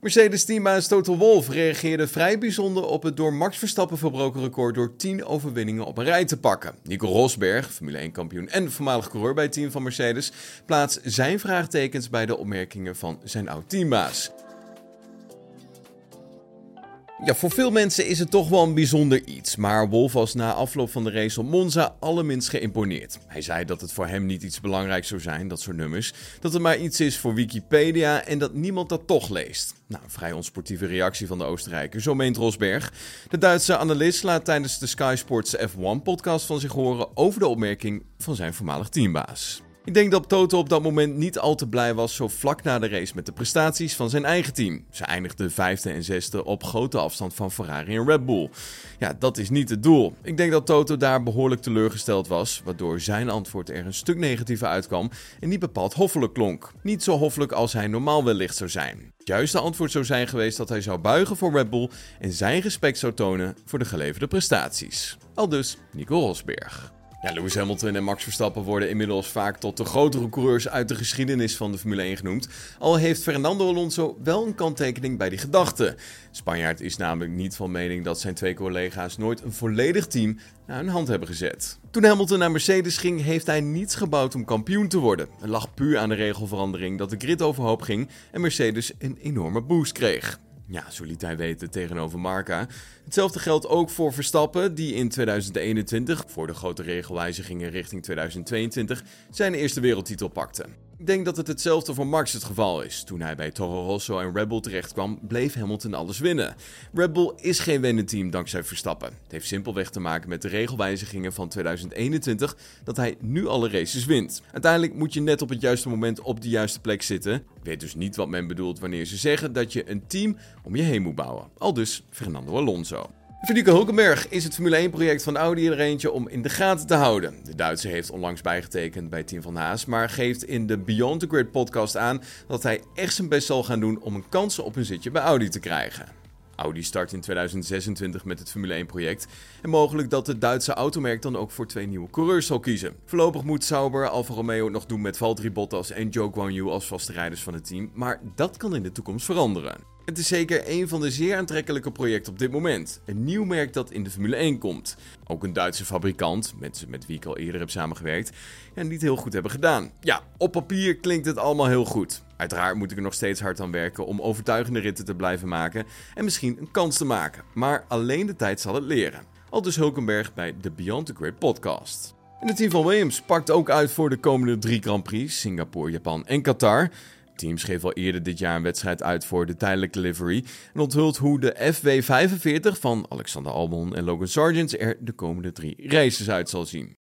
Mercedes-teambaas Toto Wolff reageerde vrij bijzonder op het door Max Verstappen verbroken record door 10 overwinningen op een rij te pakken. Nico Rosberg, Formule 1-kampioen en voormalig coureur bij het team van Mercedes, plaatst zijn vraagtekens bij de opmerkingen van zijn oud-teambaas. Ja, voor veel mensen is het toch wel een bijzonder iets, maar Wolf was na afloop van de race op Monza allerminst geïmponeerd. Hij zei dat het voor hem niet iets belangrijks zou zijn, dat soort nummers, dat het maar iets is voor Wikipedia en dat niemand dat toch leest. Nou, een vrij onsportieve reactie van de Oostenrijker, zo meent Rosberg. De Duitse analist laat tijdens de Sky Sports F1-podcast van zich horen over de opmerking van zijn voormalig teambaas. Ik denk dat Toto op dat moment niet al te blij was zo vlak na de race met de prestaties van zijn eigen team. Ze eindigde vijfde en zesde op grote afstand van Ferrari en Red Bull. Ja, dat is niet het doel. Ik denk dat Toto daar behoorlijk teleurgesteld was, waardoor zijn antwoord er een stuk negatiever uitkwam en niet bepaald hoffelijk klonk. Niet zo hoffelijk als hij normaal wellicht zou zijn. Het juiste antwoord zou zijn geweest dat hij zou buigen voor Red Bull en zijn respect zou tonen voor de geleverde prestaties. Al dus Nico Rosberg. Ja, Lewis Hamilton en Max Verstappen worden inmiddels vaak tot de grotere coureurs uit de geschiedenis van de Formule 1 genoemd. Al heeft Fernando Alonso wel een kanttekening bij die gedachte. Spanjaard is namelijk niet van mening dat zijn twee collega's nooit een volledig team naar hun hand hebben gezet. Toen Hamilton naar Mercedes ging, heeft hij niets gebouwd om kampioen te worden. Het lag puur aan de regelverandering dat de grid overhoop ging en Mercedes een enorme boost kreeg. Ja, zo liet hij weten tegenover Marca. Hetzelfde geldt ook voor Verstappen, die in 2021, voor de grote regelwijzigingen richting 2022, zijn eerste wereldtitel pakte. Ik denk dat het hetzelfde voor Max het geval is. Toen hij bij Toro Rosso en Red Bull terechtkwam, bleef Hamilton alles winnen. Red Bull is geen winnenteam dankzij Verstappen. Het heeft simpelweg te maken met de regelwijzigingen van 2021 dat hij nu alle races wint. Uiteindelijk moet je net op het juiste moment op de juiste plek zitten. Ik weet dus niet wat men bedoelt wanneer ze zeggen dat je een team om je heen moet bouwen. Al dus Fernando Alonso. Federico Hulkenberg is het Formule 1-project van Audi er eentje om in de gaten te houden. De Duitser heeft onlangs bijgetekend bij Team van Haas, maar geeft in de Beyond the Grid podcast aan dat hij echt zijn best zal gaan doen om een kans op een zitje bij Audi te krijgen. Audi start in 2026 met het Formule 1-project en mogelijk dat het Duitse automerk dan ook voor twee nieuwe coureurs zal kiezen. Voorlopig moet Sauber Alfa Romeo nog doen met Valtteri Bottas en Joe Guan Yu als vaste rijders van het team, maar dat kan in de toekomst veranderen. Het is zeker een van de zeer aantrekkelijke projecten op dit moment. Een nieuw merk dat in de Formule 1 komt. Ook een Duitse fabrikant, mensen met wie ik al eerder heb samengewerkt, en niet heel goed hebben gedaan. Ja, op papier klinkt het allemaal heel goed. Uiteraard moet ik er nog steeds hard aan werken om overtuigende ritten te blijven maken en misschien een kans te maken. Maar alleen de tijd zal het leren. Al dus Hulkenberg bij de Beyond the Grid podcast. En het team van Williams pakt ook uit voor de komende drie Grand Prix, Singapore, Japan en Qatar team schreef al eerder dit jaar een wedstrijd uit voor de tijdelijke livery en onthult hoe de FW45 van Alexander Albon en Logan Sargent er de komende drie races uit zal zien.